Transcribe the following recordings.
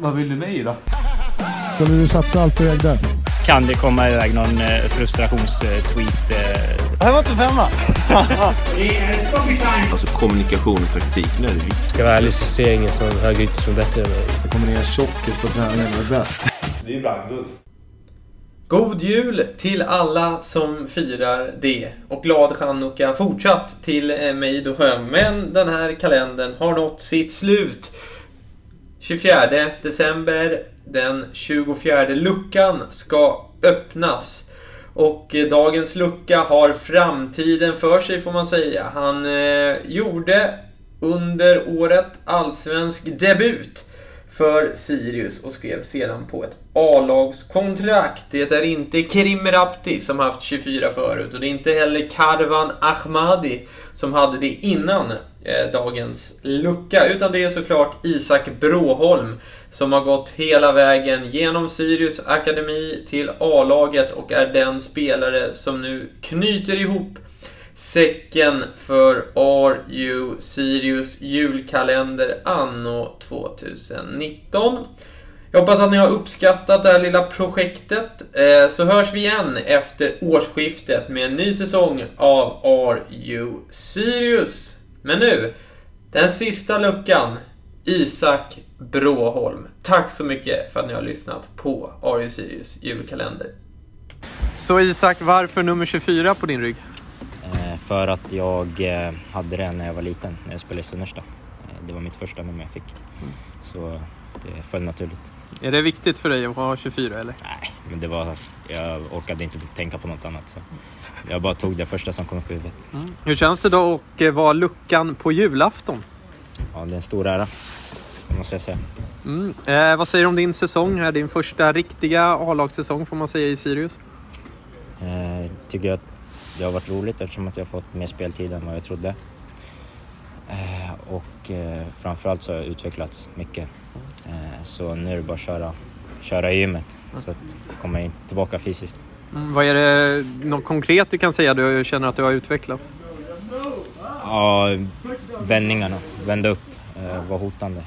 Vad vill du med i då? Skulle du satsa allt på ägg där? Kan det komma iväg någon eh, frustrationstweet? Eh, Det här var inte femma. Alltså kommunikation och taktik, nu är det viktigt. Ska jag vara ärlig så ser jag ingen som högerytter som är bättre än mig. Det kommer ner tjockis på träningen och är bäst. Det är ju brandguld. God jul till alla som firar det och glad chanukka fortsatt till eh, mig då. Men den här kalendern har nått sitt slut. 24 december, den 24 luckan ska öppnas. Och eh, dagens lucka har framtiden för sig får man säga. Han eh, gjorde under året allsvensk debut för Sirius och skrev sedan på ett A-lagskontrakt. Det är inte Krim Rapti som haft 24 förut och det är inte heller Karvan Ahmadi som hade det innan eh, dagens lucka, utan det är såklart Isak Bråholm som har gått hela vägen genom Sirius akademi till A-laget och är den spelare som nu knyter ihop säcken för RU Sirius julkalender anno 2019. Jag hoppas att ni har uppskattat det här lilla projektet. Eh, så hörs vi igen efter årsskiftet med en ny säsong av RU Sirius. Men nu, den sista luckan. Isak Bråholm. Tack så mycket för att ni har lyssnat på RU Sirius julkalender. Så Isak, varför nummer 24 på din rygg? Eh, för att jag eh, hade det när jag var liten, när jag spelade i Sunnersta. Eh, det var mitt första nummer jag fick. Så det föll naturligt. Är det viktigt för dig att ha 24 eller? Nej, men det var... Jag orkade inte tänka på något annat. Så jag bara tog det första som kom upp i huvudet. Hur känns det då att vara luckan på julafton? Ja, det är en stor ära. Det måste jag säga. Mm. Eh, vad säger du om din säsong här? Din första riktiga A-lagssäsong får man säga i Sirius. Eh, tycker jag att det har varit roligt eftersom att jag fått mer speltid än vad jag trodde. Eh, och eh, framförallt så har jag utvecklats mycket. Eh, så nu är det bara att köra, köra i gymmet så att komma in, tillbaka fysiskt. Mm. Vad är det något konkret du kan säga du känner att du har utvecklat? Ja, vändningarna, vända upp, vara hotande.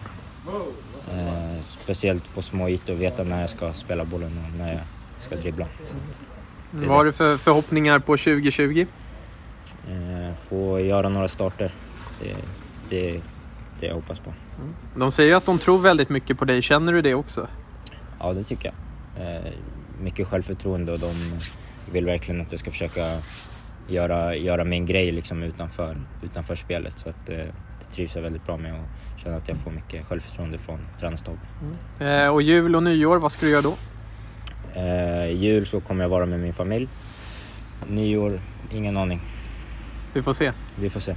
Eh, speciellt på små ytor, veta när jag ska spela bollen och när jag ska dribbla. Vad har du för förhoppningar på 2020? eh, få göra några starter, det, det, det jag hoppas på. De säger att de tror väldigt mycket på dig. Känner du det också? Ja, det tycker jag. Eh, mycket självförtroende och de vill verkligen att jag ska försöka göra, göra min grej liksom utanför, utanför spelet. Så att, eh, det trivs jag väldigt bra med och känner att jag får mycket självförtroende från tränarstaben. Eh, och jul och nyår, vad ska du göra då? Jul så kommer jag vara med min familj. Nyår, ingen aning. Vi får se. Vi får se.